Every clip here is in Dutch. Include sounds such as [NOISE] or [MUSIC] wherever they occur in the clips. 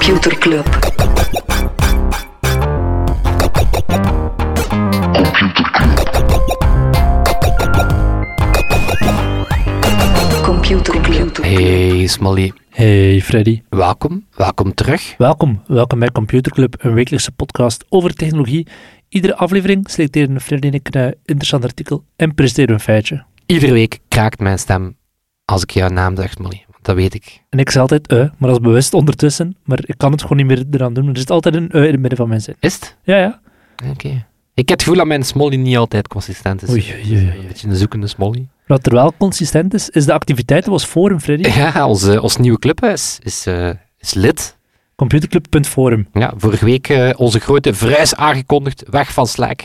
Computer Club. Computer Club. Hey Smolly, Hey Freddy, welkom. Welkom terug. welkom. Welkom bij Computer Club, een wekelijkse podcast over technologie. Iedere aflevering selecteren Freddy en ik een interessant artikel en presenteren een feitje. Iedere week kraakt mijn stem als ik jouw naam zeg, Smolly. Dat weet ik. En ik zeg altijd eh, maar dat is bewust ondertussen, maar ik kan het gewoon niet meer eraan doen. Er zit altijd een eh in het midden van mijn zin. Is het? Ja, ja. Oké. Ik heb het gevoel dat mijn Smolly niet altijd consistent is. Oei, oei, oei. Een beetje een zoekende Smolly. Wat er wel consistent is, is de activiteiten was Forum, Freddy. Ja, ons, ons nieuwe clubhuis is, eh, is lid. Computerclub.forum. Ja, vorige week eh, onze grote verhuis aangekondigd, weg van Slack.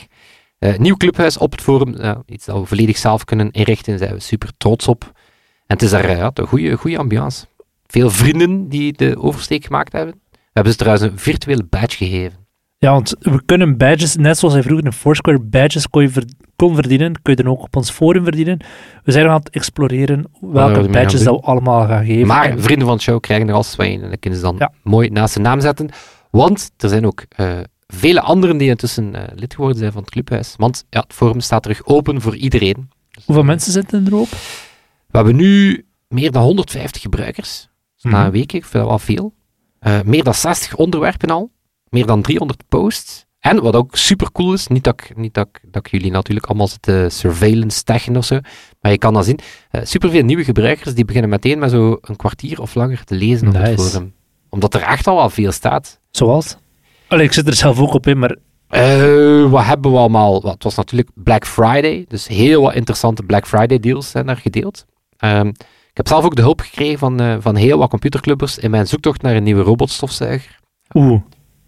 Eh, nieuw clubhuis op het forum, ja, iets dat we volledig zelf kunnen inrichten, daar zijn we super trots op. En het is daar eh, ja, een goede, goede ambiance. Veel vrienden die de oversteek gemaakt hebben. We hebben ze trouwens een virtuele badge gegeven. Ja, want we kunnen badges, net zoals hij vroeger in Foursquare badges kon, je ver- kon verdienen, kun je dan ook op ons forum verdienen. We zijn aan het exploreren we welke badges dat we allemaal gaan geven. Maar En- vrienden van de show krijgen er als twee in en dan kunnen ze dan Ja. mooi naast zijn naam zetten. Want er zijn ook eh, vele anderen die intussen eh, lid geworden zijn van het clubhuis. Want ja, het forum staat terug open voor iedereen. Hoeveel mensen zitten er op? We hebben nu meer dan 150 gebruikers. Dus Na Mhm. een week, ik vind dat wel veel. Eh, meer dan 60 onderwerpen al. Meer dan 300 posts. En wat ook super cool is, niet dat ik, niet dat ik, dat ik jullie natuurlijk allemaal zit te surveillance taggen of zo, maar je kan dat zien. Eh superveel nieuwe gebruikers die beginnen meteen met zo een kwartier of langer te lezen op het forum. Omdat er echt al wel veel staat. Zoals? Allee, ik zit er zelf ook op in, maar Eh, wat hebben we allemaal? Het was natuurlijk Black Friday, dus heel wat interessante Black Friday deals zijn daar gedeeld. Ehm, ik heb zelf ook de hulp gekregen van, eh, van heel wat computerclubbers in mijn zoektocht naar een nieuwe robotstofzuiger. oeh,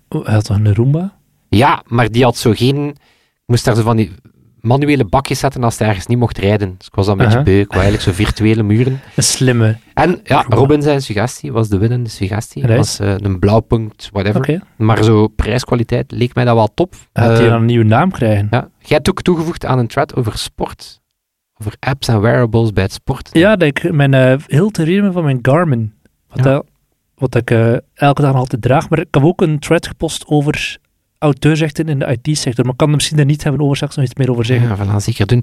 Oeh, hij had toch een Roomba? Ja, maar die had zo geen... Ik moest daar zo van die manuele bakjes zetten als hij ergens niet mocht rijden. Dus ik was dat een beetje Aha. beu. Ik wou eigenlijk zo virtuele muren. [LAUGHS] Een slimme. En ja. Robin zijn suggestie was de winnende suggestie. Was eh, een blauwpunt, whatever. Maar zo prijskwaliteit leek mij dat wel top. Gaat hij Eh, dan een nieuwe naam krijgen? Ja. Jij hebt ook toegevoegd aan een thread over sport. Over apps en wearables bij het sport. Ja, dat ik mijn uh, heel theorie van mijn Garmin. Wat, Ja. dat- wat ik eh, elke dag nog altijd draag. Maar ik heb ook een thread gepost over auteursrechten in de IT-sector. Maar ik kan er misschien daar niet hebben over straks nog iets meer over zeggen. Ja, voilà, zeker doen.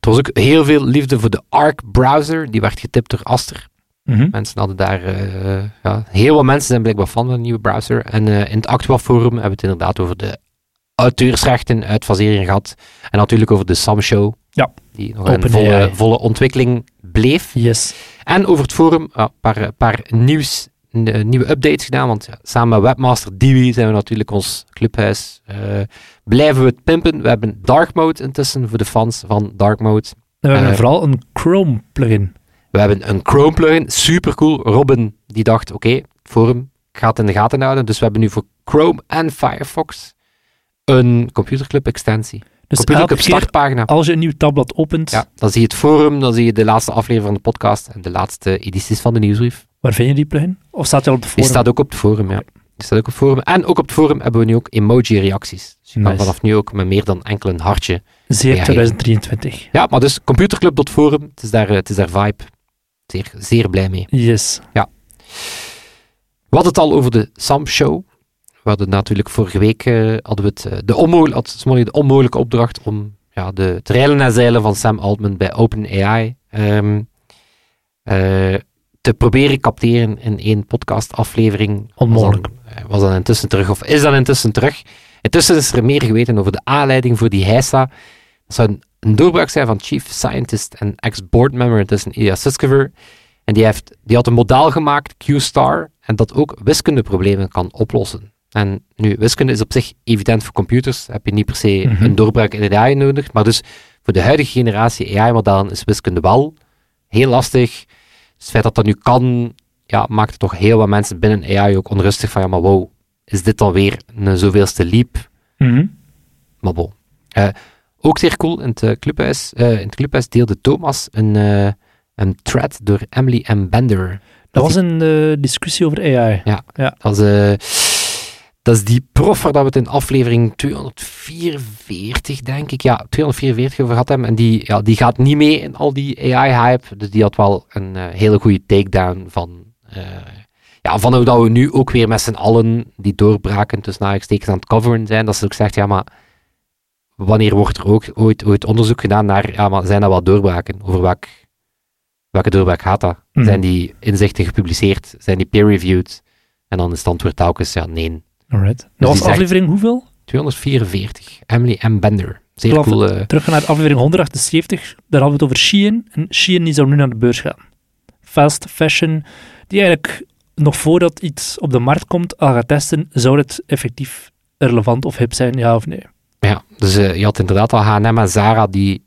Er was ook heel veel liefde voor de Arc-browser. Die werd getipt door Aster. Mhm. Mensen hadden daar... eh, ja, heel wat mensen zijn blijkbaar fan van een nieuwe browser. En in het Actua Forum hebben we het inderdaad over de auteursrechten, uitfasering gehad. En natuurlijk over de Sam Show. Ja. Die nog volle, volle ontwikkeling bleef. Yes. En over het forum, een paar, paar nieuws, n- nieuwe updates gedaan. Want ja, samen met Webmaster Dewey zijn we natuurlijk ons clubhuis. eh, blijven we het pimpen. We hebben Dark Mode intussen voor de fans van Dark Mode. En we hebben Eh, vooral een Chrome plugin. We hebben een Chrome plugin, super cool. Robin die dacht, oké, het forum gaat in de gaten houden. Dus we hebben nu voor Chrome en Firefox een computerclub extensie. Dus elke startpagina. als je een nieuw tabblad opent, Ja, dan zie je het forum, dan zie je de laatste aflevering van de podcast en de laatste edities van de nieuwsbrief. waar vind je die plugin? Of staat hij al op Die forum? staat ook op het forum, ja. Die staat ook op het forum. En ook op het forum hebben we nu ook emoji-reacties. Dus je kan vanaf nu ook met meer dan enkel een hartje. Zeer Ja, 2023. Ja, maar dus computerclub.forum, het is daar, eh, het is daar vibe. Zeer, zeer blij mee. Yes. We hadden het al over de Sam Show. We hadden natuurlijk vorige week eh, hadden we het, eh, de, onmogelijk, had Smolly de onmogelijke opdracht om ja, de trailen en zeilen van Sam Altman bij OpenAI eh, te proberen capteren in één podcastaflevering. Onmogelijk. Was dan, was dan intussen terug, of is dan intussen terug. Intussen is er meer geweten over de aanleiding voor die heisa. Dat zou een, een doorbraak zijn van chief scientist en ex-boardmember intussen Ilya Sutskever. En die, heeft, die had een model gemaakt, Q-Star, en dat ook wiskundeproblemen kan oplossen. En nu, wiskunde is op zich evident voor computers, heb je niet per se Mhm. een doorbraak in de AI nodig, maar dus voor de huidige generatie AI-modellen is wiskunde wel heel lastig. Dus het feit dat dat nu kan, ja, maakt het toch heel wat mensen binnen AI ook onrustig van, ja, maar wow, is dit dan weer een zoveelste leap? Mhm. Maar bon. Eh, ook zeer cool, in het, eh, clubhuis, eh, in het clubhuis deelde Thomas een, een thread door Emily M. Bender. Dat was een discussie over AI. Dat is, eh, dat is die prof waar dat we het in aflevering 244, denk ik, ja, 244 over gehad hebben. En die, ja, die gaat niet mee in al die AI-hype. Dus die had wel een eh, hele goede takedown van... eh, ja, van hoe dat we nu ook weer met z'n allen die doorbraken tussen aanhalingstekens aan het coveren zijn, dat ze ook zegt, ja, maar wanneer wordt er ook ooit, ooit onderzoek gedaan naar, ja, maar zijn dat wel doorbraken? Over welk, welke doorbraak gaat dat? Mhm. Zijn die inzichten gepubliceerd? Zijn die peer-reviewed? En dan is het antwoord telkens, ja, nee. Alright. Dat die was aflevering hoeveel? 244. Emily M. Bender. Zeer cool. Terug naar aflevering 178, daar hadden we het over Shein. En Shein die zou nu naar de beurs gaan. Fast fashion, die eigenlijk nog voordat iets op de markt komt al gaat testen, zou het effectief relevant of hip zijn, ja of nee? Ja, dus eh, je had inderdaad al H&M en Zara die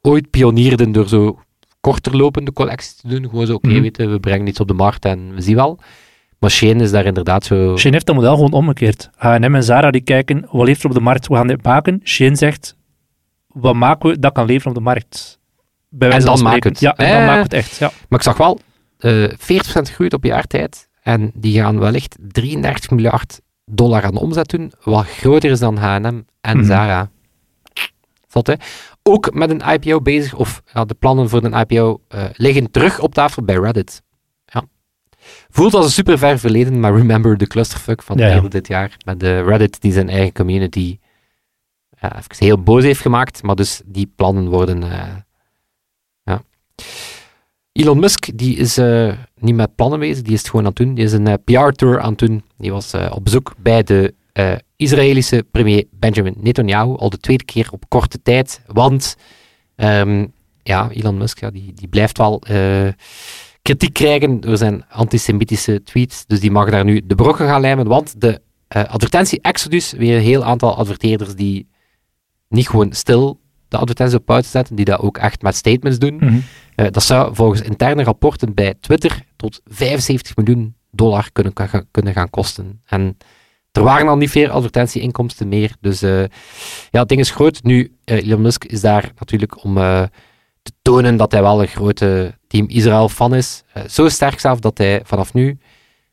ooit pionierden door zo korter lopende collecties te doen. Gewoon zo, oké, Mhm. weten, we brengen iets op de markt en we zien wel. Maar Shein is daar inderdaad zo... Shein heeft dat model gewoon omgekeerd. H&M en Zara die kijken, wat leeft er op de markt, we gaan dit maken. Shein zegt, wat maken we dat kan leveren op de markt? Bij wijze dan van maken het. Ja, en dan Eh. maken we het echt. Ja. Maar ik zag wel eh 40% groeit op jaartijd. En die gaan wellicht 33 miljard dollar aan omzet doen, wat groter is dan H&M en Mhm. Zara. Zot, hè? Ook met een IPO bezig, of ja, de plannen voor een IPO eh, liggen terug op tafel bij Reddit. Voelt als een super ver verleden, maar remember de clusterfuck van Ja, dit jaar. Met de Reddit die zijn eigen community even heel boos heeft gemaakt, maar dus die plannen worden... eh, ja. Elon Musk die is eh, niet met plannen bezig, die is het gewoon aan het doen. Die is een eh, PR-tour aan het doen. Die was op bezoek bij de Israëlische premier Benjamin Netanyahu, al de tweede keer op korte tijd. Want ehm, ja, Elon Musk ja, die, die blijft wel kritiek krijgen door zijn antisemitische tweets. Dus die mag daar nu de brokken gaan lijmen. Want de eh, advertentie-exodus, weer een heel aantal adverteerders die niet gewoon stil de advertenties op pauze zetten, die dat ook echt met statements doen. Mhm. Eh, dat zou volgens interne rapporten bij Twitter tot 75 miljoen dollar kunnen, kunnen gaan kosten. En er waren al niet veel advertentieinkomsten meer. Dus eh, ja, het ding is groot. Nu, Elon Musk is daar natuurlijk om te tonen dat hij wel een grote Team Israël-fan is. Eh, zo sterk zelf dat hij vanaf nu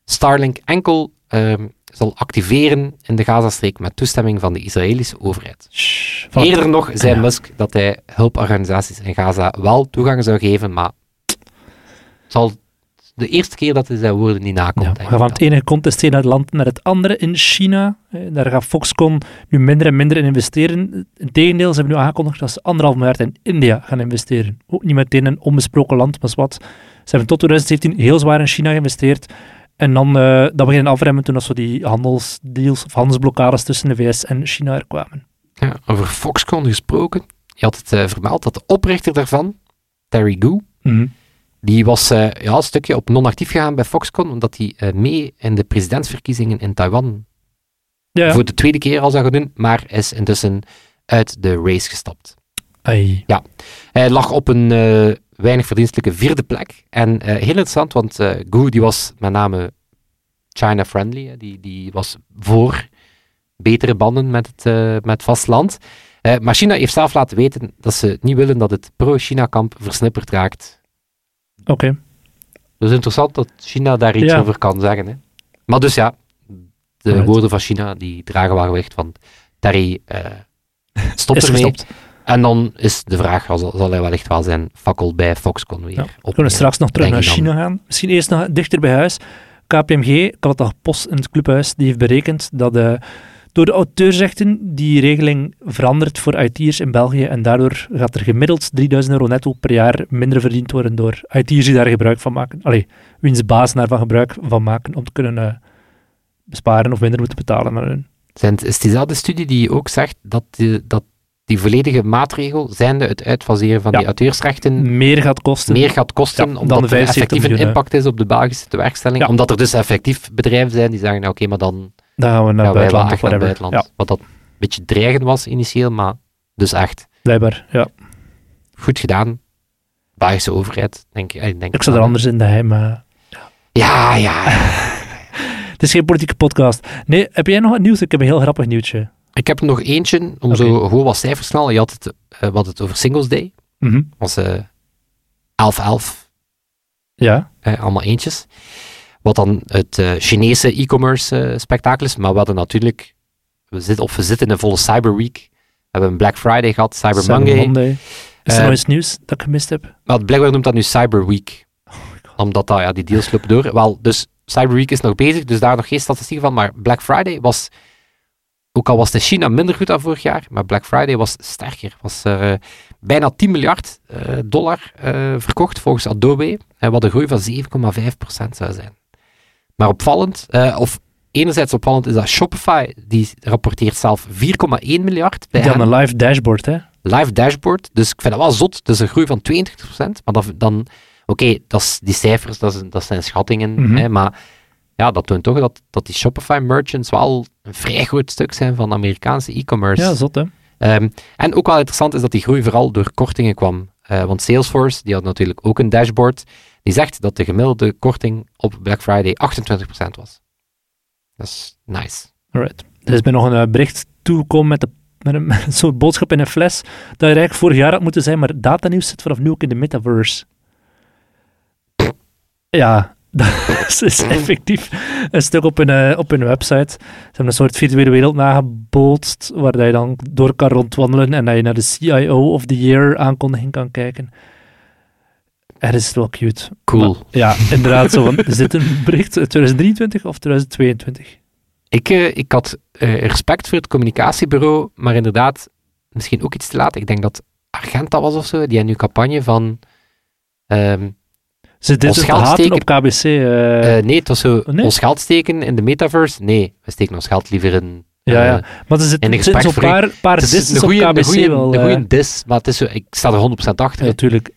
Starlink enkel ehm, zal activeren in de Gazastreek met toestemming van de Israëlische overheid. Shh, Eerder nog zei Ja. Musk dat hij hulporganisaties in Gaza wel toegang zou geven, maar het zal de eerste keer dat hij zijn woorden niet nakomt. Ja, we gaan van het ene contesteerde land naar het andere in China. Eh, Daar gaat Foxconn nu minder en minder in investeren. Integendeel, ze hebben nu aangekondigd dat ze anderhalf miljard in India gaan investeren. Ook niet meteen een onbesproken land, maar wat. Ze hebben tot 2017 heel zwaar in China geïnvesteerd. En dan eh dat beginnen afremmen toen dat zo die handelsdeals of handelsblokkades tussen de VS en China er kwamen. Ja, over Foxconn gesproken. Je had het eh, vermeld dat de oprichter daarvan, Terry Gou, die was eh, ja, een stukje op non-actief gegaan bij Foxconn, omdat hij eh, mee in de presidentsverkiezingen in Taiwan Ja, voor de tweede keer al zou gaan doen, maar is intussen uit de race gestapt. Ai. Hij lag op een eh, weinig verdienstelijke vierde plek. En heel interessant, want eh Gu die was met name China-friendly. Die, die was voor betere banden met het, met het vasteland. Maar China heeft zelf laten weten dat ze niet willen dat het pro-China-kamp versnipperd raakt. Oké. Dus interessant dat China daar iets Ja. over kan zeggen. Hè. Maar dus ja, de woorden van China die dragen wel gewicht. Want Terry eh stopt [LAUGHS] ermee. gestopt. En dan is de vraag, zal, zal hij wellicht wel zijn fakkel bij Foxconn weer Ja, We kunnen straks nog terug naar dan. China gaan. Misschien eerst nog dichter bij huis. KPMG, al gepost in het clubhuis, die heeft berekend dat eh, door de auteursrechten die regeling verandert voor IT'ers in België en daardoor gaat er gemiddeld 3000 euro netto per jaar minder verdiend worden door IT'ers die daar gebruik van maken. Allee, wiens baas daarvan gebruik van maken om te kunnen eh, besparen of minder moeten betalen aan hun. Het- is diezelfde studie die ook zegt dat die, dat die volledige maatregel, zijnde het uitfaseren van Ja. die auteursrechten, Meer gaat kosten. meer gaat kosten, Ja, dan omdat de er 75 effectief een impact is op de Belgische tewerkstelling. Ja. Omdat er dus effectief bedrijven zijn die zeggen, nou, oké, maar dan Dan gaan we naar gaan buitenland het whatever. buitenland. Ja, Wat dat een beetje dreigend was initieel, maar dus echt blijkbaar. Ja. goed gedaan. Belgische overheid, denk ik. Ik, denk Ik zou er anders in de heim... eh, Ja, ja, ja. [LAUGHS] Het is geen politieke podcast. Nee, heb jij nog wat nieuws? Ik heb een heel grappig nieuwtje. Ik heb er nog eentje, om zo gewoon wat cijfers te. Je had het, eh, wat het over Singles Day. Mhm. was eh 11-11, Ja. eh, allemaal eentjes. Wat dan het eh, Chinese e-commerce eh, spektakel is. Maar we hadden natuurlijk, we zitten, of we zitten in een volle Cyber Week. We hebben een Black Friday gehad, Cyber, Cyber Monday. Monday. Is er Eh, nog nieuws dat ik gemist heb? Maar blijkbaar noemt dat nu Cyber Week. Oh. Omdat dat, ja, die deals lopen door. Wel, dus Cyber Week is nog bezig, dus daar nog geen statistieken van. Maar Black Friday was, ook al was de China minder goed dan vorig jaar, maar Black Friday was sterker. Was er bijna 10 miljard dollar verkocht volgens Adobe, eh, wat een groei van 7,5% zou zijn. Maar opvallend, eh, of enerzijds opvallend, is dat Shopify, die rapporteert zelf 4,1 miljard bij aan een live dashboard, hè. live dashboard. Dus ik vind dat wel zot. Dus een groei van 22%. Maar dan, dan oké, dat die cijfers, dat, is, dat zijn schattingen. Mhm. hè, maar ja, dat toont toch dat, dat die Shopify merchants wel een vrij groot stuk zijn van Amerikaanse e-commerce. Ja, zot, hè. Ehm, en ook wel interessant is dat die groei vooral door kortingen kwam. Eh, want Salesforce, die had natuurlijk ook een dashboard, die zegt dat de gemiddelde korting op Black Friday 28% was. Dat is nice. Alright. Er is mij nog een eh, bericht toegekomen met, de, met, een, [LAUGHS] met een soort boodschap in een fles, dat er eigenlijk vorig jaar had moeten zijn, maar datanieuws zit vanaf nu ook in de metaverse. Ja, [LAUGHS] dat is effectief een stuk op hun, eh, op hun website. Ze hebben een soort virtuele wereld nagebootst, waar dat je dan door kan rondwandelen en dat je naar de CIO of the Year aankondiging kan kijken. Er is het wel cute. Cool. Maar- ja, inderdaad. Zo, want er zit een bericht uit 2023 of 2022. Ik, eh, ik had eh, respect voor het communicatiebureau, maar inderdaad, misschien ook iets te laat. Ik denk dat Argenta was of zo, die hebben nu campagne van... ehm, Ze dit het haten op KBC. eh, nee, het was zo, nee? ons geld steken in de metaverse. Nee, we steken ons geld liever in... ja, ja. Maar er zit- zitten zo'n gesprek paar, paar is disses op KBC wel. een goede dis, maar het is zo, ik sta er 100% achter. Natuurlijk.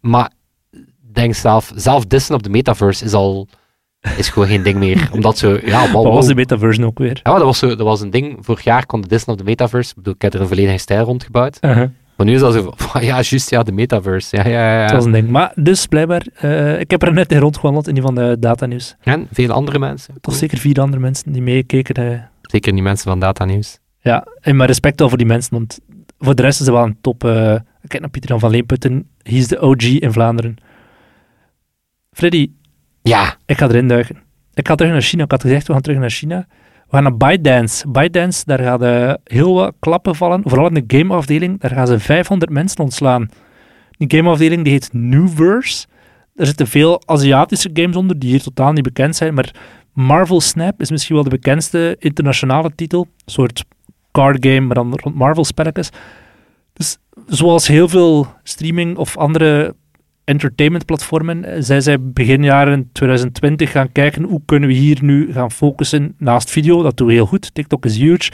Maar denk zelf, zelf dissen op de metaverse is al is gewoon geen ding meer. Omdat zo, ja, [LAUGHS] Wat was de metaverse ook weer? Ja, maar dat was, zo, dat was een ding. Vorig jaar kon de dissen op de metaverse. Ik bedoel, ik heb er een volledige stijl rondgebouwd. Uh-huh. Maar nu is dat zo van, [LAUGHS] ja, juist, ja, de metaverse. Ja, ja, ja. Dat was een ding. Maar dus blijkbaar, eh, ik heb er net in rondgewandeld in die van de datanieuws. En veel andere mensen. Toch zeker vier andere mensen die meekeken. eh. Zeker niet mensen van Data Nieuws. ja, en maar respect al voor die mensen, want voor de rest is het wel een top. eh ik kijk naar Pieter Jan van Leenputten. Hij is de OG in Vlaanderen. Freddy, Ja, Ik ga erin duiken. Ik ga terug naar China. Ik had gezegd, we gaan terug naar China. We gaan naar ByteDance. ByteDance, daar gaan heel wat klappen vallen. Vooral in de gameafdeling. Daar gaan ze 500 mensen ontslaan. Die gameafdeling die heet Newverse. Er zitten veel Aziatische games onder die hier totaal niet bekend zijn. Maar Marvel Snap is misschien wel de bekendste internationale titel. Een soort card game, maar dan rond Marvel spelletjes. Dus zoals heel veel streaming of andere entertainmentplatformen. eh, Zij zijn begin jaren 2020 gaan kijken hoe kunnen we hier nu gaan focussen naast video. Dat doen we heel goed. TikTok is huge.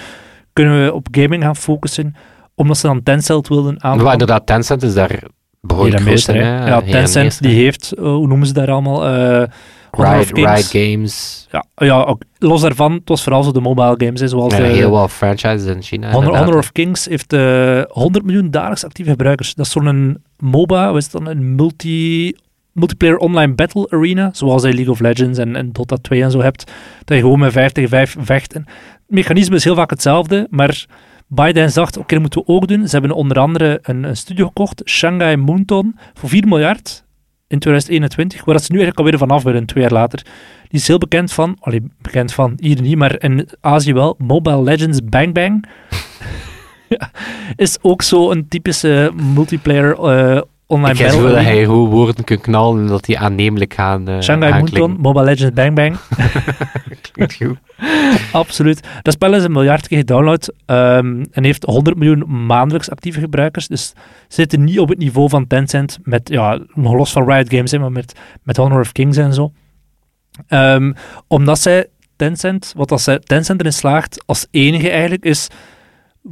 Kunnen we op gaming gaan focussen, omdat ze dan Tencent wilden aanpakken. inderdaad, Tencent is daar behoorlijk groot in. hè. Ja, Tencent meester. die heeft, eh, hoe noemen ze daar allemaal? Of Riot. Riot Games. Ja, ja ook, los daarvan, het was vooral zo de mobile games, hè, zoals Ja, de heel wat franchises in China. Honor. Honor of Kings heeft eh 100 miljoen dagelijks actieve gebruikers. Dat is zo'n MOBA, het dan een multi, multiplayer online battle arena, zoals je League of Legends en, en Dota 2 en zo hebt, dat je gewoon met 5 tegen 5 vecht. Het mechanisme is heel vaak hetzelfde, maar ByteDance dacht, oké, dat moeten we ook doen. Ze hebben onder andere een, een studio gekocht, Shanghai Moonton, voor 4 miljard in 2021, waar dat ze nu eigenlijk alweer vanaf willen, twee jaar later. Die is heel bekend van, allee, bekend van, hier niet, maar in Azië wel, Mobile Legends Bang Bang. [LAUGHS] is ook zo een typische multiplayer eh, online Ik battle. dat hij gewoon woorden kan knallen en dat die aannemelijk gaan uh, Shanghai Moonton, Mobile Legends Bang Bang. [LAUGHS] [LAUGHS] Klinkt goed. Absoluut. Dat spel is een miljard keer gedownload ehm, en heeft 100 miljoen maandelijks actieve gebruikers. Dus ze zitten niet op het niveau van Tencent, met, ja, los van Riot Games, hè, maar met, met Honor of Kings en zo. Ehm, omdat zij Tencent, wat als zij Tencent erin slaagt, als enige eigenlijk, is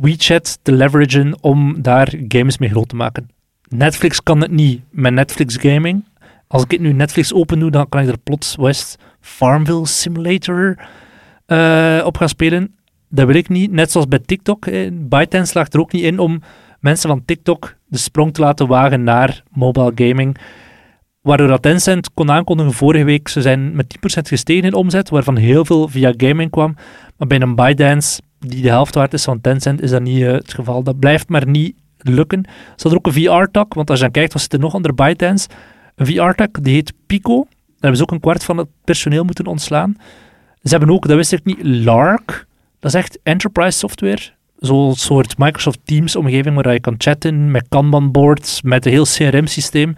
WeChat te leveragen om daar games mee groot te maken. Netflix kan het niet met Netflix Gaming. Als ik nu Netflix open doe, dan kan ik er plots West Farmville Simulator uh, op gaan spelen. Dat wil ik niet. Net zoals bij TikTok. Eh, ByteDance slaagt er ook niet in om mensen van TikTok de sprong te laten wagen naar mobile gaming. Waardoor dat Tencent kon aankondigen vorige week, ze zijn met 10% gestegen in omzet, waarvan heel veel via gaming kwam. Maar bij een ByteDance, die de helft waard is van Tencent, is dat niet uh, het geval. Dat blijft maar niet lukken. Ze hadden ook een VR-tak, want als je dan kijkt, wat zit er nog onder ByteDance? Een VR-tak, die heet Pico. Daar hebben ze ook een kwart van het personeel moeten ontslaan. Ze hebben ook, dat wist ik niet, Lark. Dat is echt enterprise software. Zo'n soort Microsoft Teams omgeving waar je kan chatten met Kanban boards, met een heel CRM systeem.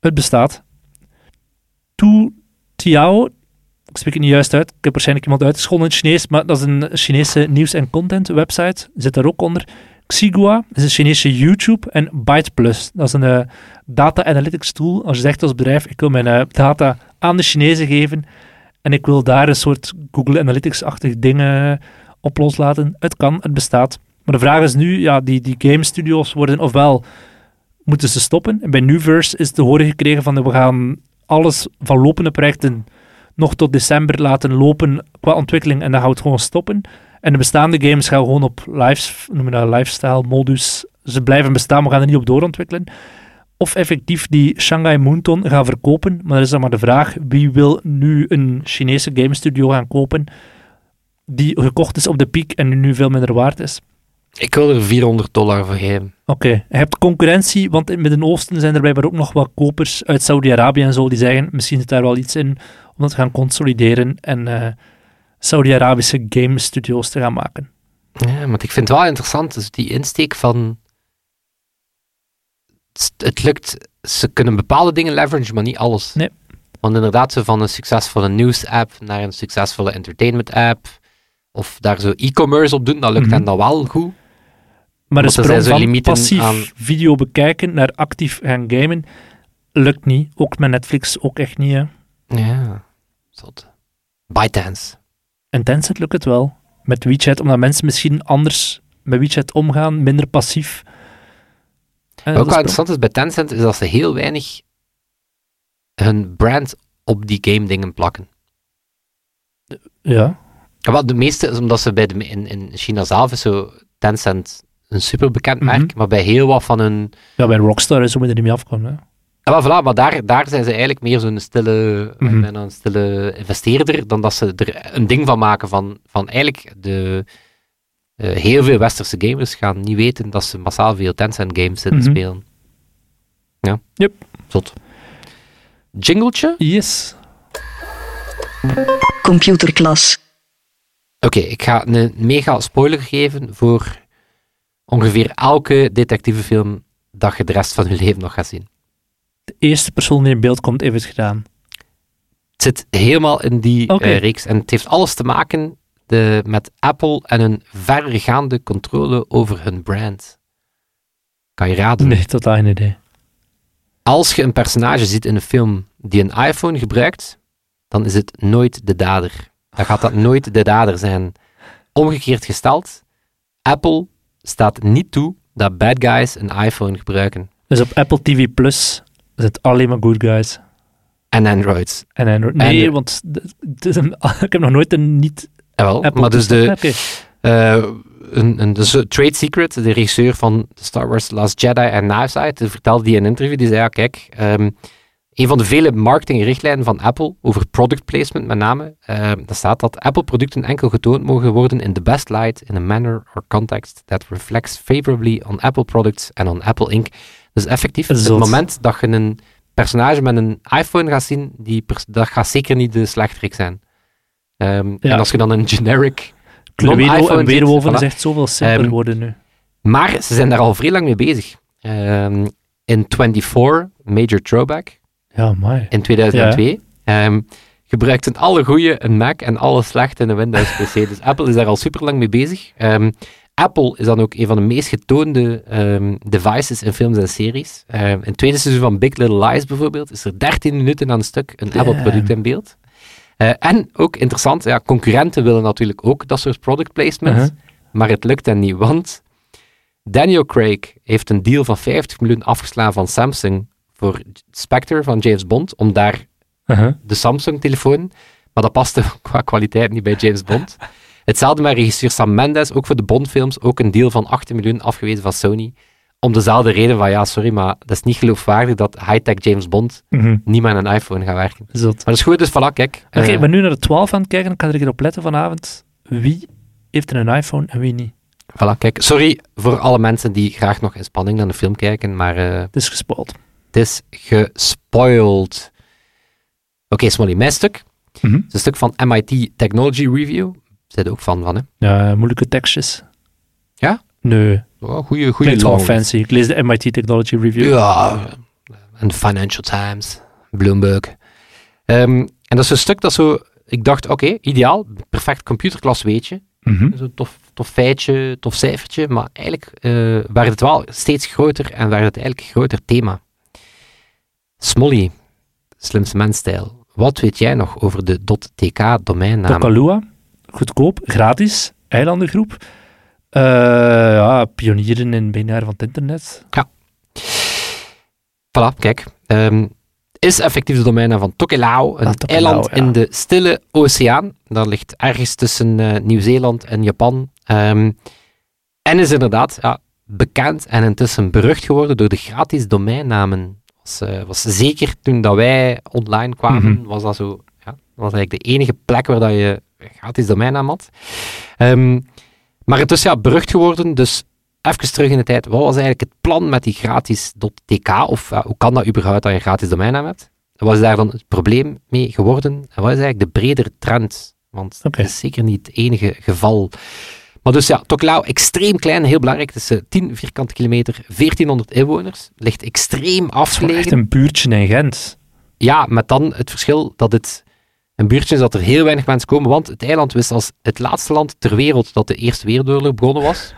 Het bestaat. Tu Tiao ik spreek het niet juist uit, ik heb waarschijnlijk iemand uitgescholden in het Chinees, maar dat is een Chinese nieuws- en content website, zit daar ook onder. Xigua is een Chinese YouTube en BytePlus, dat is een eh, data analytics tool. Als je zegt als bedrijf, ik wil mijn eh, data aan de Chinezen geven en ik wil daar een soort Google Analytics-achtig dingen op loslaten. Het kan, het bestaat. Maar de vraag is nu, ja, die, die game studios worden ofwel moeten ze stoppen. En bij Nuverse is te horen gekregen van we gaan alles van lopende projecten nog tot december laten lopen qua ontwikkeling en dan gaan we het gewoon stoppen. En de bestaande games gaan gewoon op live, noemen dat lifestyle modus. Ze blijven bestaan, we gaan er niet op doorontwikkelen. Of effectief die Shanghai Moonton gaan verkopen. Maar dat is dan maar de vraag, wie wil nu een Chinese game studio gaan kopen die gekocht is op de piek en nu veel minder waard is? Ik wil er 400 dollar voor geven. Oké, je hebt concurrentie, want in het Midden-Oosten zijn er blijkbaar ook nog wat kopers uit Saudi-Arabië en zo, die zeggen, misschien zit daar wel iets in om te gaan consolideren en uh, Saudi-Arabische game studios te gaan maken. Ja, maar ik vind het wel interessant, dus die insteek van het lukt, ze kunnen bepaalde dingen leveragen, maar niet alles. Nee. Want inderdaad, zo van een succesvolle nieuws-app naar een succesvolle entertainment-app, of daar zo e-commerce op doen, dat lukt Mhm. hen dan wel goed. Maar Want er sprong zijn zo van passief aan- video bekijken naar actief gaan gamen, lukt niet. Ook met Netflix ook echt niet. Hè. Ja, zot. ByteDance. En Tencent lukt het wel. Met WeChat, omdat mensen misschien anders met WeChat omgaan, minder passief. En Wat ook pro- interessant is bij Tencent, is dat ze heel weinig hun brand op die game dingen plakken. Ja, Wat de meeste is omdat ze bij de, in, in China zelf is zo Tencent een super bekend merk, Mhm. maar bij heel wat van hun ja bij Rockstar is zo er niet mee afkomen. Ja, maar, voilà, maar daar, daar zijn ze eigenlijk meer zo'n stille, Mhm. een stille investeerder, dan dat ze er een ding van maken van, van eigenlijk de, eh, heel veel westerse gamers gaan niet weten dat ze massaal veel Tencent games zitten Mhm. spelen. Ja. Yep. Zot. Jingletje? Yes. Computerklas. Oké, ik ga een mega spoiler geven voor ongeveer elke detectivefilm dat je de rest van je leven nog gaat zien. De eerste persoon die in beeld komt, heeft het gedaan. Het zit helemaal in die eh, reeks. En het heeft alles te maken de, met Apple en een verregaande controle over hun brand. Kan je raden? Nee, totaal geen idee. Als je een personage ziet in een film die een iPhone gebruikt, dan is het nooit de dader. Dan gaat dat nooit de dader zijn. Omgekeerd gesteld, Apple staat niet toe dat bad guys een iPhone gebruiken. Dus op Apple TV Plus zit alleen maar good guys. En Androids. En Android. Nee, En- want het is een- [LAUGHS] ik heb nog nooit een niet Jawel, Apple maar dus de. Eh, een, een, dus Trade Secret, de regisseur van Star Wars Last Jedi en Knives Out, vertelde die in een interview, die zei, ja kijk, ehm, een van de vele marketingrichtlijnen van Apple, over product placement met name, uh, daar staat dat Apple-producten enkel getoond mogen worden in the best light, in a manner or context that reflects favorably on Apple products and on Apple Inc. Dus effectief, het Zot. moment dat je een personage met een iPhone gaat zien, die dat gaat zeker niet de slechterik zijn. Ehm, Ja. En als je dan een generic Cluedo en Weerwolven is echt zoveel simpeler Ehm, worden nu. Maar ze zijn daar al vrij lang mee bezig. Ehm, in 24, Major Throwback, Ja, mooi. in 2002, ehm, gebruikten alle goede een Mac en alle slechte een Windows PC. dus Apple is daar al super lang mee bezig. Ehm, Apple is dan ook een van de meest getoonde ehm, devices in films en series. Ehm, in het tweede seizoen van Big Little Lies bijvoorbeeld is er 13 minuten aan een stuk een. Apple-product in beeld. Eh, en ook interessant, ja, concurrenten willen natuurlijk ook dat soort product placement, Uh-huh. maar het lukt hen niet, want Daniel Craig heeft een deal van 50 miljoen afgeslaan van Samsung voor Spectre van James Bond, om daar Uh-huh. de Samsung-telefoon, maar dat paste [LAUGHS] qua kwaliteit niet bij James Bond. Hetzelfde met regisseur Sam Mendes, ook voor de Bond-films, ook een deal van 18 miljoen afgewezen van Sony, om dezelfde reden van, ja, sorry, maar dat is niet geloofwaardig dat high-tech James Bond Mhm. niet met een iPhone gaat werken. Maar dat is goed, dus voilà, kijk. Oké, eh, ik ben nu naar de 12 aan het kijken. Ik ga er een keer op letten vanavond. Wie heeft er een iPhone en wie niet? voilà, kijk. Sorry voor alle mensen die graag nog in spanning naar de film kijken, maar eh, Het is gespoeld. het is gespoiled. Oké, Smolly, mijn stuk. Mhm. Het is een stuk van MIT Technology Review. Zit er ook van, van hè? Ja, moeilijke tekstjes. Ja? Nee, Oh, goeie, goeie klinkt fancy. Ik lees de MIT Technology Review. Ja, en Financial Times, Bloomberg. Ehm, en dat is een stuk dat zo ik dacht, oké, ideaal, perfect computerklas weetje. Mhm. Zo'n tof, tof feitje, tof cijfertje, maar eigenlijk eh, werd het wel steeds groter en werd het eigenlijk een groter thema. Smolly, slimste mensstijl, wat weet jij nog over de .tk domeinnaam? Tokalua, goedkoop, gratis, eilandengroep. Eh, ja, pionieren in binair van het internet. Voilà, kijk. Ehm, is effectief de domeinnaam van Tokelau, een Ah, Tokelau, eiland ja. in de Stille Oceaan. Dat ligt ergens tussen eh, Nieuw-Zeeland en Japan. Ehm, en is inderdaad ja, bekend en intussen berucht geworden door de gratis domeinnamen. Was, eh, was zeker toen dat wij online kwamen, Mhm. was dat zo. Was eigenlijk de enige plek waar dat je gratis domeinnaam had. Ehm, maar intussen ja, berucht geworden, dus even terug in de tijd. Wat was eigenlijk het plan met die gratis.tk? Of hoe kan dat überhaupt dat je een gratis domeinnaam hebt? Wat is daar dan het probleem mee geworden? En wat is eigenlijk de bredere trend? Want dat is zeker niet het enige geval. Maar dus ja, Tokelau, extreem klein, heel belangrijk. Het is eh, 10 vierkante kilometer, 1400 inwoners. Ligt extreem Het is afgelegen. echt een buurtje in Gent. Ja, met dan het verschil dat het een buurtje is dat er heel weinig mensen komen, want het eiland wist als het laatste land ter wereld dat de Eerste Wereldoorlog begonnen was. [LAUGHS]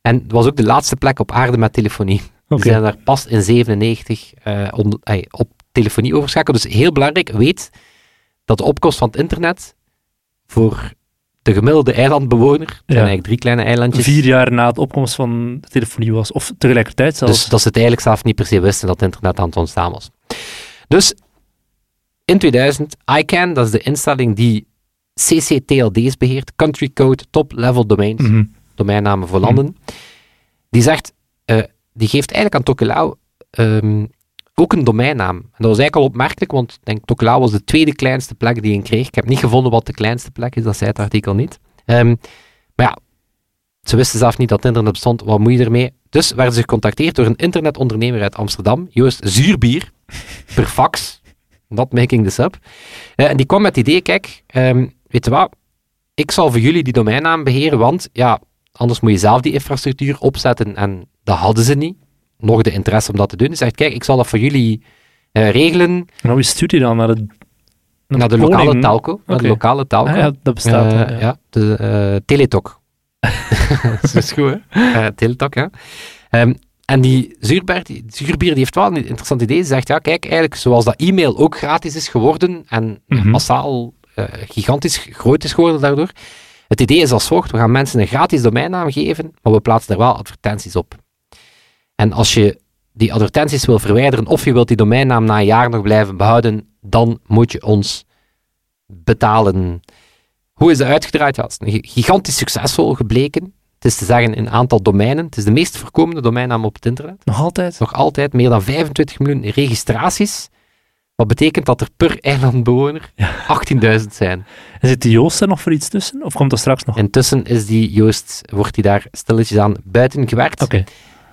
En het was ook de laatste plek op aarde met telefonie. Oké. Ze zijn daar pas in 97 eh, on- op telefonie overschakeld. Dus heel belangrijk, weet dat de opkomst van het internet voor de gemiddelde eilandbewoner, het zijn Ja. eigenlijk drie kleine eilandjes, Vier jaar na de opkomst van de telefonie was. Of tegelijkertijd zelfs. dus dat ze het eigenlijk zelf niet per se wisten dat het internet aan het ontstaan was. Dus in 2000, ICANN, dat is de instelling die CCTLD's beheert, Country Code Top Level Domains, Mhm. domeinnamen voor landen, die zegt, eh, die geeft eigenlijk aan Tokelau ehm, ook een domeinnaam. En dat was eigenlijk al opmerkelijk, want ik denk Tokelau was de tweede kleinste plek die hij kreeg. Ik heb niet gevonden wat de kleinste plek is, dat zei het artikel niet. Ehm, maar ja, ze wisten zelf niet dat het internet bestond, wat moet je ermee? Dus werden ze gecontacteerd door een internetondernemer uit Amsterdam, Joost Zuurbier, per fax, not making this up. Eh, en die kwam met het idee, kijk, ehm, weet je wat, ik zal voor jullie die domeinnaam beheren, want ja, anders moet je zelf die infrastructuur opzetten en dat hadden ze niet. Nog de interesse om dat te doen. Hij zegt, kijk, ik zal dat voor jullie eh, regelen Nou, wie stuurt hij dan naar de, naar de lokale telco. Naar de lokale telco. Ah, ja, dat bestaat. Eh, ja, ja. de Teletok. [LAUGHS] [LAUGHS] dat is goed, hè? Teletok, ja. Ehm, en die Zuurbier, die, Zuurbier die heeft wel een interessant idee. Ze zegt, ja, kijk, eigenlijk zoals dat e-mail ook gratis is geworden en Mhm. massaal eh, gigantisch groot is geworden daardoor. Het idee is als volgt, we gaan mensen een gratis domeinnaam geven, maar we plaatsen er wel advertenties op. En als je die advertenties wil verwijderen of je wilt die domeinnaam na een jaar nog blijven behouden, dan moet je ons betalen. Hoe is dat uitgedraaid? Ja, het is een gigantisch succesvol gebleken. Het is te zeggen in aantal domeinen. Het is de meest voorkomende domeinnaam op het internet. Nog altijd? Nog altijd meer dan 25 miljoen registraties. Wat betekent dat er per eilandbewoner 18.000 zijn. En zit die Joost er nog voor iets tussen? Of komt dat straks nog? Intussen is die Joost, wordt hij daar stilletjes aan buiten gewerkt. Oké.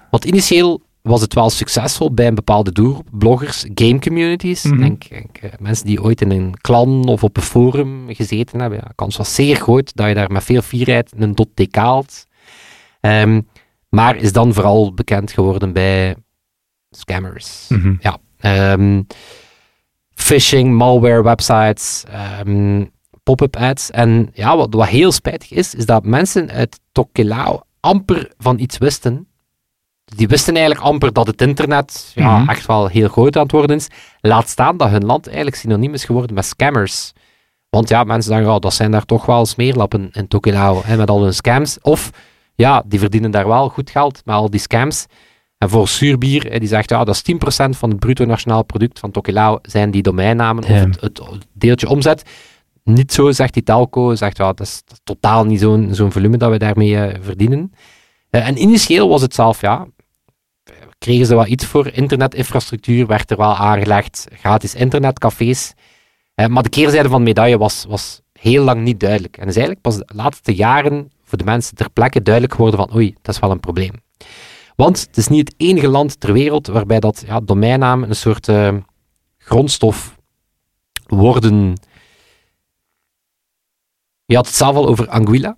Want initieel was het wel succesvol bij een bepaalde doelgroep, bloggers, game communities. Mhm. Denk, denk, eh, mensen die ooit in een clan of op een forum gezeten hebben. Ja, de kans was zeer groot dat je daar met veel fierheid een .tk haalt. Ehm, maar is dan vooral bekend geworden bij scammers. Mhm. Ehm, phishing, malware websites, ehm, pop-up ads. En ja, wat, wat heel spijtig is, is dat mensen uit Tokelau amper van iets wisten. Die wisten eigenlijk amper dat het internet ja, Mhm. echt wel heel groot aan het worden is. Laat staan dat hun land eigenlijk synoniem is geworden met scammers. Want ja, mensen zeggen, oh, dat zijn daar toch wel smeerlappen in Tokelau, hè, met al hun scams. Of, ja, die verdienen daar wel goed geld met al die scams. En voor Suurbier, die zegt, ja, dat is 10% van het bruto nationaal product van Tokelau, zijn die domeinnamen, of het, het deeltje omzet. Niet zo, zegt die telco, zegt, ja, dat is, totaal niet zo'n zo'n volume dat we daarmee eh, verdienen. Eh, en initieel was het zelf, ja, kregen ze wel iets voor. Internetinfrastructuur werd er wel aangelegd, gratis internetcafés. Eh, maar de keerzijde van de medaille was, was heel lang niet duidelijk. En is eigenlijk pas de laatste jaren voor de mensen ter plekke duidelijk geworden van oei, dat is wel een probleem. Want het is niet het enige land ter wereld waarbij dat ja, domeinnamen een soort eh, grondstof worden. Je had het zelf al over Anguilla,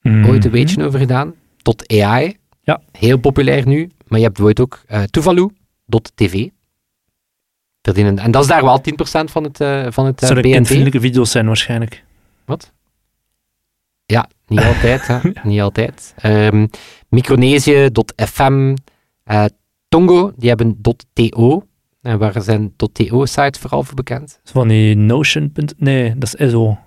Mhm. ooit een beetje over gedaan, tot AI. Ja. Heel populair nu, maar je hebt ooit ook eh Tuvalu.tv. En dat is daar wel 10% van het, eh, van het zullen BNP. kindvriendelijke video's zijn waarschijnlijk. Wat? Ja, niet altijd. hè. [LAUGHS] Niet altijd. Ehm, Micronesië.fm, eh Tongo, die hebben .to. En waar zijn .to-sites vooral voor bekend? Van die Notion. Nee, dat is SO.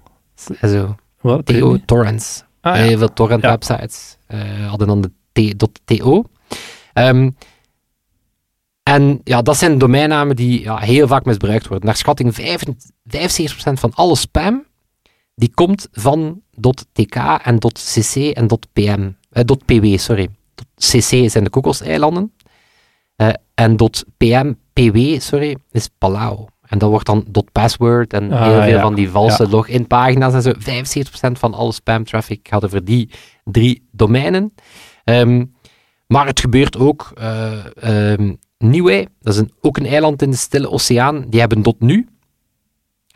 Wat? Weet TO, torrents. Ah, ja. Heel veel torrent Ja. websites eh, hadden dan de .to. Ehm, en ja, dat zijn domeinnamen die ja, heel vaak misbruikt worden. Naar schatting 75% 75% van alle spam die komt van .tk en .cc en .pm. eh, .pw, sorry. .cc zijn de kokoseilanden. Eh, en .pm, pw, sorry, is Palau. En dat wordt dan .password en Ah, heel veel ja. van die valse Ja. login-pagina's en zo. 75% van alle spam-traffic gaat over die drie domeinen. Ehm, maar het gebeurt ook. ehm Niue, dat is een, ook een eiland in de Stille Oceaan, die hebben .nu.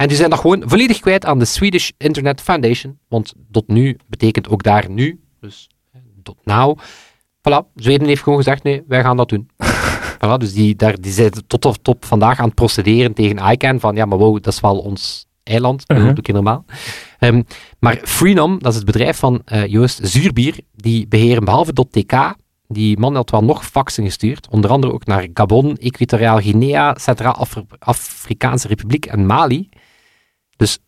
En die zijn dat gewoon volledig kwijt aan de Swedish Internet Foundation. Want .nu betekent ook daar nu. Dus .now. Voilà, Zweden heeft gewoon gezegd, nee, wij gaan dat doen. [LAUGHS] voilà, dus die, daar, die zijn tot op top vandaag aan het procederen tegen ICANN. Van ja, maar wow, dat is wel ons eiland. Dat Mhm. doe ik normaal. Ehm, maar Freenom, dat is het bedrijf van eh, Joost Zuurbier, die beheren behalve .tk, die man had wel nog faxen gestuurd, onder andere ook naar Gabon, Equatoriaal Guinea, Centraal-Afrikaanse Republiek en Mali. Dus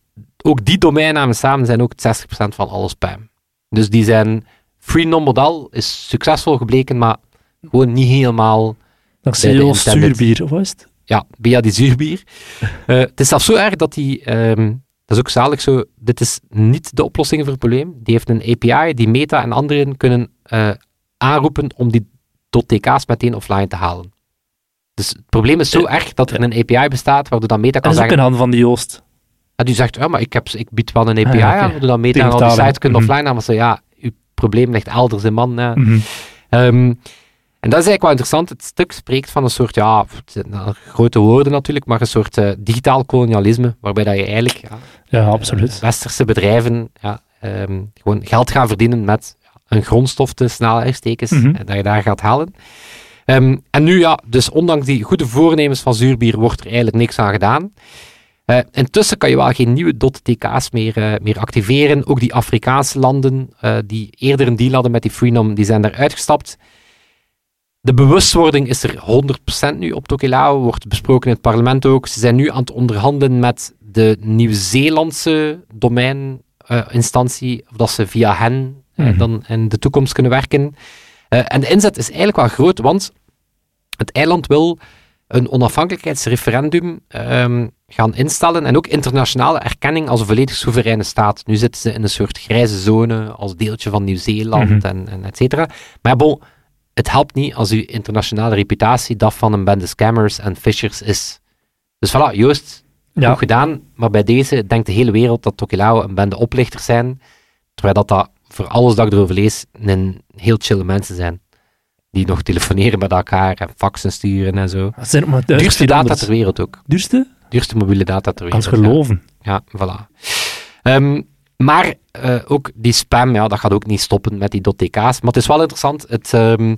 ook die domeinnamen samen zijn ook 60% van alle spam. Dus die zijn, Freenom-model is succesvol gebleken, maar gewoon niet helemaal intended. Zuurbier, of was het? ja, via die zuurbier. [LAUGHS] Eh, het is zelfs zo erg dat die, ehm, dat is ook zalig zo, dit is niet de oplossing voor het probleem. Die heeft een API die Meta en anderen kunnen eh, aanroepen om die .tk's meteen offline te halen. Dus het probleem is zo erg dat er een API bestaat waardoor dan Meta Dat kan is ook in handen van de Joost. En die zegt, ja, maar ik, heb, ik bied wel een API Ah, aan, waardoor dan Meta Tegen en al die sites kunnen Mhm. offline halen. Maar ze, ja, uw probleem ligt elders in man. eh. Mhm. Ehm, en dat is eigenlijk wel interessant. Het stuk spreekt van een soort, ja, grote woorden natuurlijk, maar een soort eh, digitaal kolonialisme, waarbij dat je eigenlijk ja, Ja, absoluut. westerse bedrijven ja, ehm, gewoon geld gaan verdienen met een grondstof tussen aanhalingstekens, Mhm. en dat je daar gaat halen. Ehm, en nu ja, dus ondanks die goede voornemens van Zuurbier wordt er eigenlijk niks aan gedaan. Eh, intussen kan je wel geen nieuwe .tk's meer, eh, meer activeren. Ook die Afrikaanse landen eh, die eerder een deal hadden met die Freenom, die zijn daar uitgestapt. De bewustwording is er 100% nu op Tokelau, wordt besproken in het parlement ook. Ze zijn nu aan het onderhandelen met de Nieuw-Zeelandse domeininstantie, of dat ze via hen Mhm. dan in de toekomst kunnen werken. En de inzet is eigenlijk wel groot, want het eiland wil een onafhankelijkheidsreferendum ehm, gaan instellen en ook internationale erkenning als een volledig soevereine staat. Nu zitten ze in een soort grijze zone als deeltje van Nieuw-Zeeland Mhm. en, en et cetera. Maar bon, het helpt niet als uw internationale reputatie dat van een bende scammers en phishers is. Dus voilà, Joost, Ja. goed gedaan, maar bij deze denkt de hele wereld dat Tokelau een bende oplichters zijn, terwijl dat, dat voor alles dat ik erover lees, een heel chille mensen zijn. Die nog telefoneren met elkaar en faxen sturen en zo. Dat zijn maar Duurste data ter wereld ook. Duurste? Duurste mobiele data ter wereld. ja. geloven. Ja, voilà. Ehm, maar eh, ook die spam, ja, dat gaat ook niet stoppen met die .tk's. Maar het is wel interessant, het, ehm,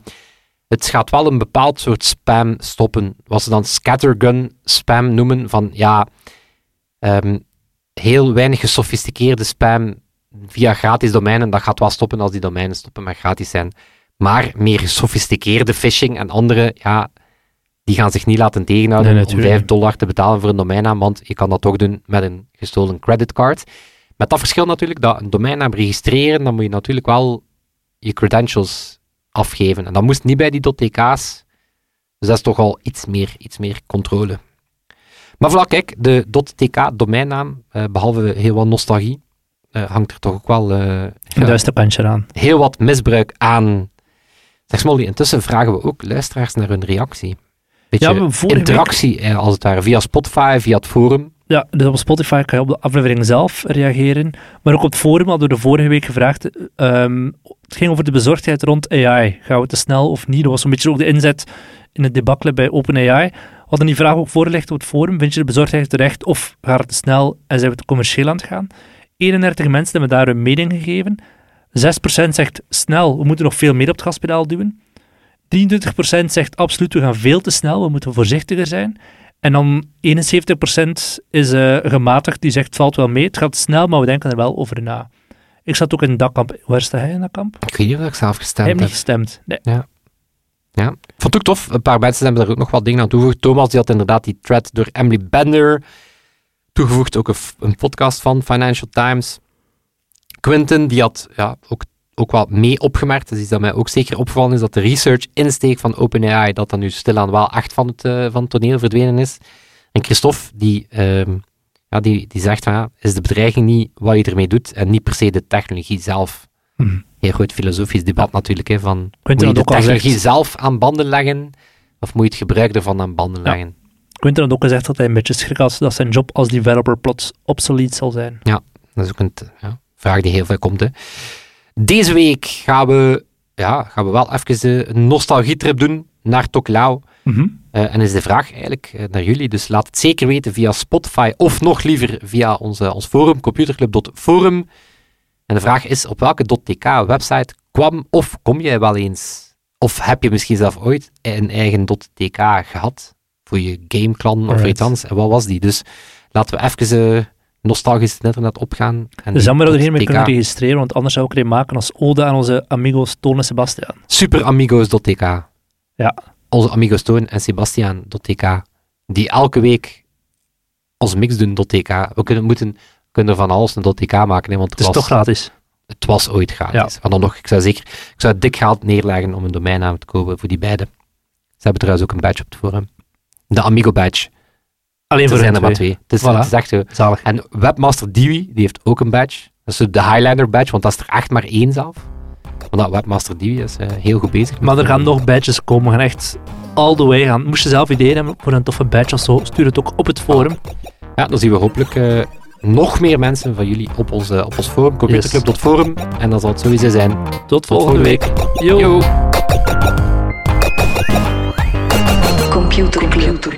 het gaat wel een bepaald soort spam stoppen. Wat ze dan scattergun spam noemen. Van ja, ehm, heel weinig gesofisticeerde spam via gratis domeinen. Dat gaat wel stoppen als die domeinen stoppen met gratis zijn. Maar meer gesofisticeerde phishing en andere, ja, die gaan zich niet laten tegenhouden Nee, om natuurlijk 5 dollar te betalen voor een domeinnaam, want je kan dat toch doen met een gestolen creditcard. Met dat verschil natuurlijk, dat een domeinnaam registreren, dan moet je natuurlijk wel je credentials afgeven. En dat moest niet bij die .tk's. Dus dat is toch al iets meer, iets meer controle. Maar voilà, kijk, de .tk domeinnaam, eh, behalve heel wat nostalgie, eh, hangt er toch ook wel eh, Een duister kantje aan. heel wat misbruik aan. Zeg Smolly, intussen vragen we ook luisteraars naar hun reactie. Beetje Ja, interactie, eh, als het ware, via Spotify, via het forum. Ja, dus op Spotify kan je op de aflevering zelf reageren. Maar ook op het forum hadden we de vorige week gevraagd. ehm, het ging over de bezorgdheid rond AI. Gaan we te snel of niet? Dat was een beetje ook de inzet in het debakkelen bij OpenAI. We hadden die vraag ook voorgelegd op het forum. Vind je de bezorgdheid terecht of gaat het te snel en zijn we te commercieel aan het gaan? 31 mensen hebben daar hun mening gegeven. 6% zegt snel, we moeten nog veel meer op het gaspedaal duwen. 23% zegt absoluut, we gaan veel te snel, we moeten voorzichtiger zijn. En dan 71% is eh, gematigd, die zegt valt wel mee. Het gaat snel, maar we denken er wel over na. Ik zat ook in het dakkamp. Waar sta hij in dat kamp? Ik weet niet of ik zelf gestemd heeft heb. niet gestemd. Nee. Ja. Ik vond het ook tof. Een paar mensen hebben daar ook nog wat dingen aan toegevoegd. Thomas die had inderdaad die thread door Emily Bender toegevoegd. Ook een, podcast van Financial Times. Quinten die had ja, ook, ook wat mee opgemerkt. Dus iets dat mij ook zeker opgevallen is dat de research insteek van OpenAI dat dan nu stilaan wel echt van het, eh, van het toneel verdwenen is. En Christophe die, ehm, ja, die, die zegt van ja, is de bedreiging niet wat je ermee doet en niet per se de technologie zelf. Mhm. Heel goed filosofisch debat natuurlijk. Hè, van, moet je de had ook al technologie zelf aan banden leggen of moet je het gebruik ervan aan banden Ja. leggen? Quentin had ook gezegd dat hij een beetje schrik had dat zijn job als developer plots obsolete zal zijn. Dat is ook een ja, vraag die heel veel komt. Hè. Deze week gaan we, ja, gaan we wel even een nostalgietrip doen naar Toklao. Mhm. Eh, en is de vraag eigenlijk eh, naar jullie, dus laat het zeker weten via Spotify of nog liever via onze, ons forum, computerclub.forum. En de vraag is, op welke .tk-website kwam of kom jij wel eens? Of heb je misschien zelf ooit een eigen .tk gehad? Voor je gameclan of iets anders? En wat was die? Dus laten we even eh, nostalgisch het internet opgaan. En die jammer dat we er geen mee .tk kunnen registreren, want anders zou ik er een maken als ode aan onze amigos Toon en Sebastian. Superamigos.tk. Ja. Onze amigos Toon en Sebastian.tk. Die elke week ons mix doen.tk. We kunnen, moeten, kunnen van alles een .tk maken, hè, want Het is was, toch gratis. het was ooit gratis. Ja. Maar dan nog, ik zou zeker ik zou dik geld neerleggen om een domeinnaam te kopen voor die beide. Ze hebben trouwens ook een badge op het forum. De Amigo badge. Alleen voor zijn er maar twee. Het is echt zo. En Webmaster Diwi, die heeft ook een badge. Dat is de Highlander badge, want dat is er echt maar één zelf. Maar Webmaster Diwi is eh, heel goed bezig. Maar er gaan nog badges komen. We gaan echt all the way gaan. Moest je zelf ideeën hebben voor een toffe badge of zo, stuur het ook op het forum. Ja, dan zien we hopelijk... Eh, nog meer mensen van jullie op, onze, op ons forum, computerclub.forum. forum. En dan zal het sowieso zijn. Tot, volgende, week. week. Yo. Computerclub.